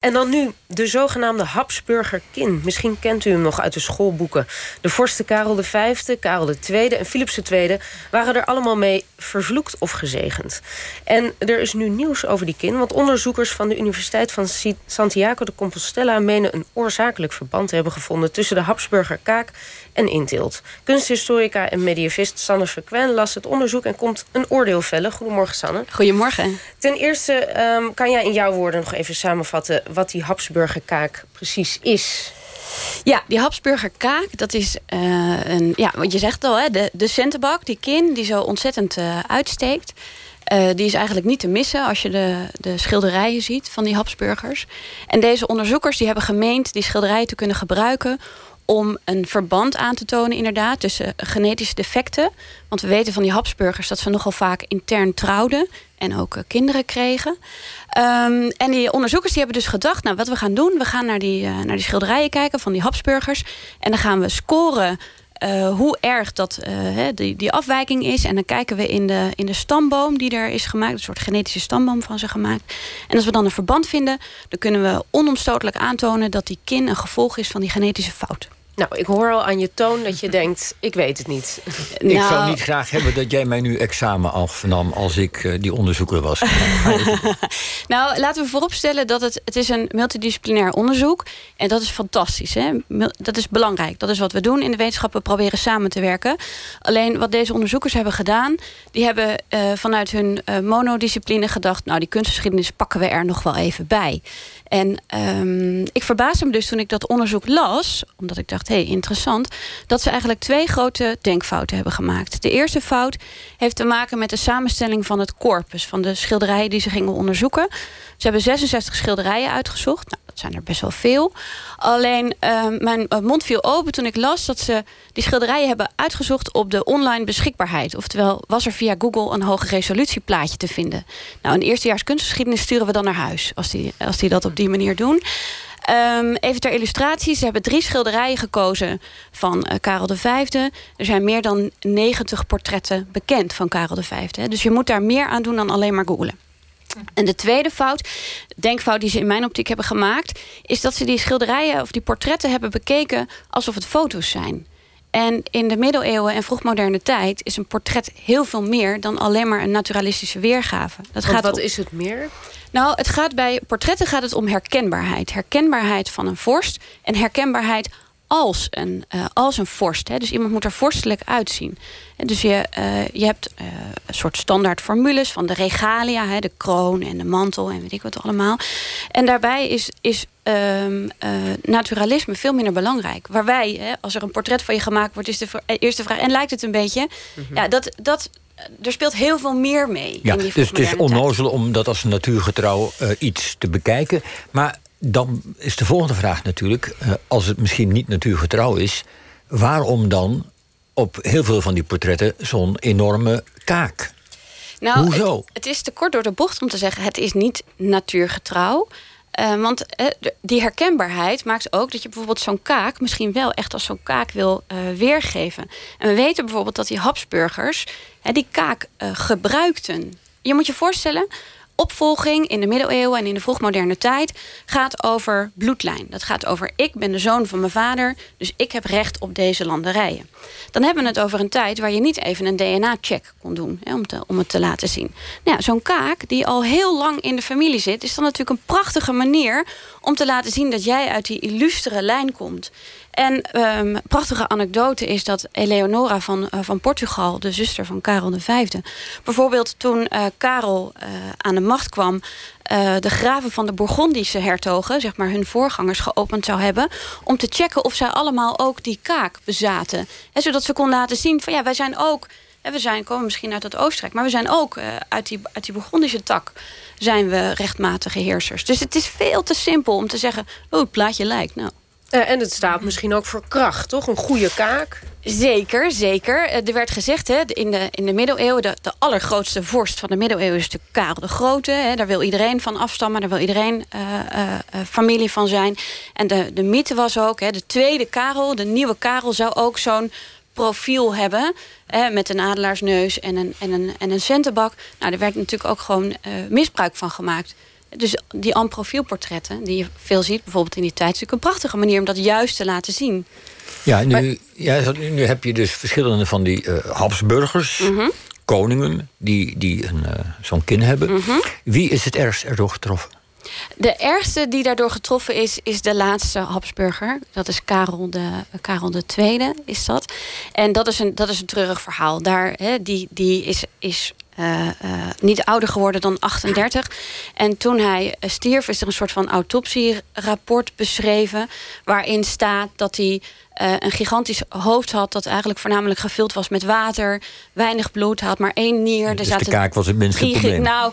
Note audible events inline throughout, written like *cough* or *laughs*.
En dan nu de zogenaamde Habsburger kin. Misschien kent u hem nog uit de schoolboeken. De vorsten Karel V, Karel II en Philips II waren er allemaal mee vervloekt of gezegend. En er is nu nieuws over die kin, want onderzoekers van de Universiteit van Santiago de Compostela menen een oorzakelijk verband te hebben gevonden tussen de Habsburger kaak en inteelt. Kunsthistorica en medievist Sanne Frequen las het onderzoek en komt een oordeel vellen. Goedemorgen, Sanne. Goedemorgen. Ten eerste um, kan jij in jouw woorden nog even samenvatten wat die Habsburger kaak precies is. Ja, die Habsburger kaak, dat is uh, een, ja, wat je zegt al, hè, de, de centenbak, die kin die zo ontzettend uh, uitsteekt. Uh, die is eigenlijk niet te missen als je de, de schilderijen ziet van die Habsburgers. En deze onderzoekers die hebben gemeend die schilderijen te kunnen gebruiken om een verband aan te tonen inderdaad tussen genetische defecten. Want we weten van die Habsburgers dat ze nogal vaak intern trouwden en ook uh, kinderen kregen. Um, en die onderzoekers die hebben dus gedacht, nou wat we gaan doen, we gaan naar die, uh, naar die schilderijen kijken van die Habsburgers en dan gaan we scoren uh, hoe erg dat, die, die afwijking is. En dan kijken we in de, in de stamboom die er is gemaakt. Een soort genetische stamboom van ze gemaakt. En als we dan een verband vinden... dan kunnen we onomstotelijk aantonen dat die kin een gevolg is van die genetische fout. Nou, ik hoor al aan je toon dat je *laughs* denkt, ik weet het niet. Ik zou nou- niet graag hebben dat jij mij nu examen afnam... als ik uh, die onderzoeker was. *laughs* nou, laten we vooropstellen dat het, het is een multidisciplinair onderzoek. En dat is fantastisch. Hè? Dat is belangrijk. Dat is wat we doen in de wetenschap. We proberen samen te werken. Alleen wat deze onderzoekers hebben gedaan... die hebben uh, vanuit hun uh, monodiscipline gedacht... nou, die kunstgeschiedenis pakken we er nog wel even bij. En um, ik verbaasde me dus toen ik dat onderzoek las... omdat ik dacht, hé, hey, interessant... dat ze eigenlijk twee grote denkfouten hebben gemaakt. De eerste fout heeft te maken met de samenstelling van het corpus... van de schilderijen die ze gingen onderzoeken. Ze hebben 66 schilderijen uitgezocht. Nou, dat zijn er best wel veel. Alleen uh, mijn mond viel open toen ik las dat ze die schilderijen hebben uitgezocht op de online beschikbaarheid. Oftewel, was er via Google een hoge resolutieplaatje te vinden. Nou, een eerstejaars kunstgeschiedenis sturen we dan naar huis als die, als die dat op die manier doen. Um, even ter illustratie, ze hebben drie schilderijen gekozen van uh, Karel V. Er zijn meer dan 90 portretten bekend van Karel V. Dus je moet daar meer aan doen dan alleen maar googlen. En de tweede fout, denkfout die ze in mijn optiek hebben gemaakt... is dat ze die schilderijen of die portretten hebben bekeken... alsof het foto's zijn. En in de middeleeuwen en vroegmoderne tijd... is een portret heel veel meer dan alleen maar een naturalistische weergave. Dat gaat wat is het meer? Nou, het gaat bij portretten gaat het om herkenbaarheid. Herkenbaarheid van een vorst en herkenbaarheid als een, uh, als een vorst. Hè. Dus iemand moet er vorstelijk uitzien. En dus je, uh, je hebt uh, een soort standaard formules van de regalia, hè, de kroon en de mantel en weet ik wat allemaal. En daarbij is, is um, naturalisme veel minder belangrijk. Waar wij, hè, als er een portret van je gemaakt wordt, is de eerste vraag: en lijkt het een beetje? Mm -hmm. Ja, dat. dat er speelt heel veel meer mee. Ja, dus het is onnozel om dat als natuurgetrouw iets te bekijken. Maar dan is de volgende vraag natuurlijk... Uh, als het misschien niet natuurgetrouw is... waarom dan op heel veel van die portretten zo'n enorme kaak? Nou, Hoezo? Het, het, is te kort door de bocht om te zeggen... het is niet natuurgetrouw. Uh, want uh, die herkenbaarheid maakt ook dat je bijvoorbeeld zo'n kaak... misschien wel echt als zo'n kaak wil uh, weergeven. En we weten bijvoorbeeld dat die Habsburgers... die kaak gebruikten. Je moet je voorstellen opvolging in de middeleeuwen en in de vroegmoderne tijd gaat over bloedlijn. Dat gaat over ik ben de zoon van mijn vader, dus ik heb recht op deze landerijen. Dan hebben we het over een tijd waar je niet even een DNA-check kon doen hè, om, om het te laten zien. Nou Zo'n kaak die al heel lang in de familie zit, is dan natuurlijk een prachtige manier om te laten zien dat jij uit die illustere lijn komt. En um, prachtige anekdote is dat Eleonora van, uh, van Portugal, de zuster van Karel V, bijvoorbeeld toen uh, Karel uh, aan de macht kwam, de graven van de Bourgondische hertogen, zeg maar hun voorgangers, geopend zou hebben. Om te checken of zij allemaal ook die kaak bezaten. En zodat ze kon laten zien van ja, wij zijn ook. We zijn, komen misschien uit het Oostenrijk, maar we zijn ook uit, die, uit die Bourgondische tak zijn we rechtmatige heersers. Dus het is veel te simpel om te zeggen, oh, het plaatje lijkt. Nou, uh, en het staat misschien ook voor kracht, toch? Een goede kaak. Zeker, zeker. Uh, er werd gezegd hè, in, de, in de middeleeuwen... De, de allergrootste vorst van de middeleeuwen is de Karel de Grote. Hè. Daar wil iedereen van afstammen. Daar wil iedereen uh, familie van zijn. En de, de mythe was ook... Hè, de tweede Karel, de nieuwe Karel... zou ook zo'n profiel hebben... Hè, met een adelaarsneus en een, en een, en een centenbak. Nou, er werd natuurlijk ook gewoon misbruik van gemaakt Dus die en-profielportretten, die je veel ziet, bijvoorbeeld in die tijd, is natuurlijk een prachtige manier om dat juist te laten zien. Ja, nu, ja, nu heb je dus verschillende van die uh, Habsburgers, mhm. koningen, die, die een, uh, zo'n kin hebben. Mhm. Wie is het ergst erdoor getroffen? De ergste die daardoor getroffen is, is de laatste Habsburger. Dat is Karel de, Karel de Tweede, is dat. En dat is een, dat is een treurig verhaal. Daar, hè, die, die is, is niet ouder geworden dan 38. En toen hij stierf, is er een soort van autopsierapport beschreven. waarin staat dat hij een gigantisch hoofd had dat eigenlijk voornamelijk gevuld was met water, weinig bloed, had maar één nier. Dus de kaak was het minste probleem. Nou,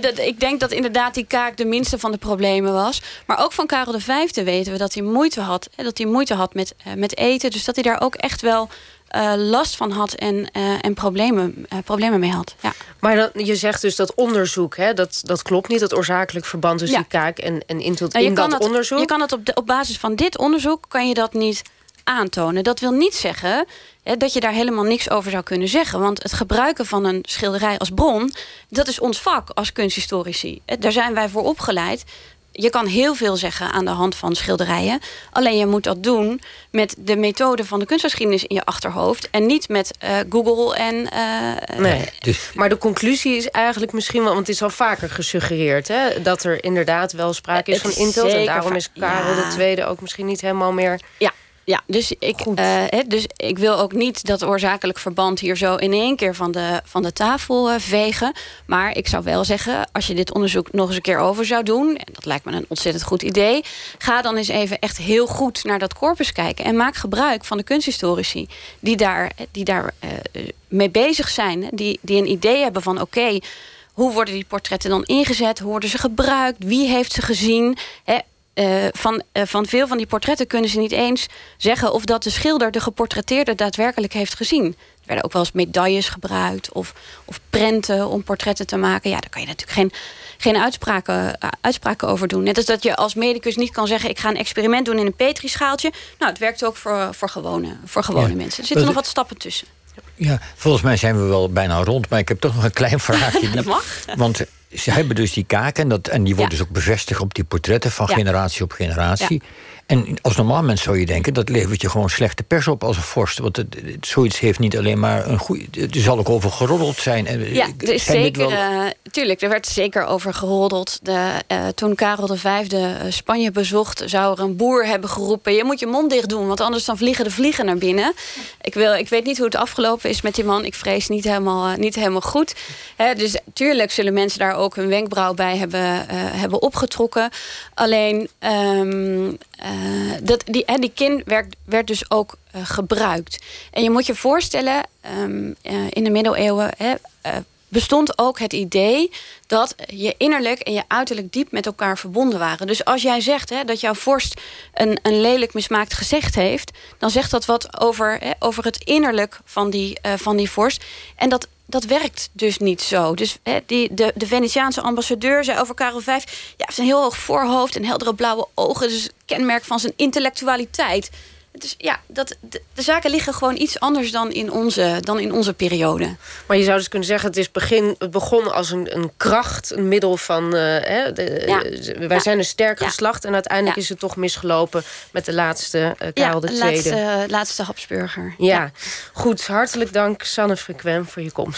dat, ik denk dat inderdaad die kaak de minste van de problemen was. Maar ook van Karel V weten we dat hij moeite had, dat hij moeite had met, uh, met eten. Dus dat hij daar ook echt wel uh, last van had en, uh, en problemen, uh, problemen mee had. Ja. Maar dan, je zegt dus dat onderzoek, hè, dat, dat klopt niet, dat oorzakelijk verband tussen ja. die kaak en, en in, nou, in dat onderzoek. Je kan het op, de, op basis van dit onderzoek kan je dat niet aantonen. Dat wil niet zeggen hè, dat je daar helemaal niks over zou kunnen zeggen. Want het gebruiken van een schilderij als bron... dat is ons vak als kunsthistorici. Daar zijn wij voor opgeleid. Je kan heel veel zeggen aan de hand van schilderijen. Alleen je moet dat doen met de methode van de kunstgeschiedenis in je achterhoofd. En niet met uh, Google en... Uh, nee, dus... maar de conclusie is eigenlijk misschien wel... want het is al vaker gesuggereerd... Hè, dat er inderdaad wel sprake is van intel. En daarom is Karel ja. II ook misschien niet helemaal meer... Ja, ja, dus ik, uh, dus ik wil ook niet dat oorzakelijk verband hier zo in één keer van de, van de tafel uh, vegen. Maar ik zou wel zeggen, als je dit onderzoek nog eens een keer over zou doen, en dat lijkt me een ontzettend goed idee, ga dan eens even echt heel goed naar dat corpus kijken. En maak gebruik van de kunsthistorici die daar, die daar uh, mee bezig zijn. Die, die een idee hebben van oké. hoe worden die portretten dan ingezet? Hoe worden ze gebruikt? Wie heeft ze gezien? Uh, van, uh, van veel van die portretten kunnen ze niet eens zeggen of dat de schilder de geportretteerde daadwerkelijk heeft gezien. Er werden ook wel eens medailles gebruikt of, of prenten om portretten te maken. Ja, daar kan je natuurlijk geen, geen uitspraken, uh, uitspraken over doen. Net als dat je als medicus niet kan zeggen: ik ga een experiment doen in een petrischaaltje. Nou, het werkt ook voor, voor gewone, voor gewone ja. mensen. Er zitten nog wat stappen tussen. Ja, volgens mij zijn we wel bijna rond, maar ik heb toch nog een klein vraagje. *laughs* dat mag. Want ze hebben dus die kaken en, dat, en die worden dus ook bevestigd op die portretten van generatie op generatie. En als normaal mens zou je denken, dat levert je gewoon slechte pers op als een vorst. Want het, zoiets heeft niet alleen maar een goede. Er zal ook over geroddeld zijn. Ja, er is zeker. Uh, tuurlijk, er werd zeker over geroddeld. De, uh, toen Karel V Spanje bezocht, zou er een boer hebben geroepen: Je moet je mond dicht doen, want anders dan vliegen de vliegen naar binnen. Ik, wil, ik weet niet hoe het afgelopen is met die man. Ik vrees niet helemaal, niet helemaal goed. He, dus tuurlijk zullen mensen daar ook hun wenkbrauw bij hebben, hebben opgetrokken. Alleen. Um, uh, dat, die, hè, die kin werd, werd dus ook uh, gebruikt. En je moet je voorstellen, uh, in de middeleeuwen hè, bestond ook het idee dat je innerlijk en je uiterlijk diep met elkaar verbonden waren. Dus als jij zegt hè, dat jouw vorst een, een lelijk mismaakt gezicht heeft, dan zegt dat wat over, hè, over het innerlijk van die, van die vorst. En dat dat werkt dus niet zo. Dus hè, die, de, de Venetiaanse ambassadeur zei over Karel V... ja, heeft een heel hoog voorhoofd en heldere blauwe ogen. Dus kenmerk van zijn intellectualiteit. Dus ja, dat, de, de, zaken liggen gewoon iets anders dan in, onze, dan in onze periode. Maar je zou dus kunnen zeggen, het, is begin, het begon als een, een kracht, een middel van... Uh, hè, de, ja. wij ja. zijn een sterk geslacht en uiteindelijk is het toch misgelopen... met de laatste uh, Karel de Tweede. Laatste, laatste Habsburger. Ja. goed. Hartelijk dank, Sanne Frequent, voor je komst.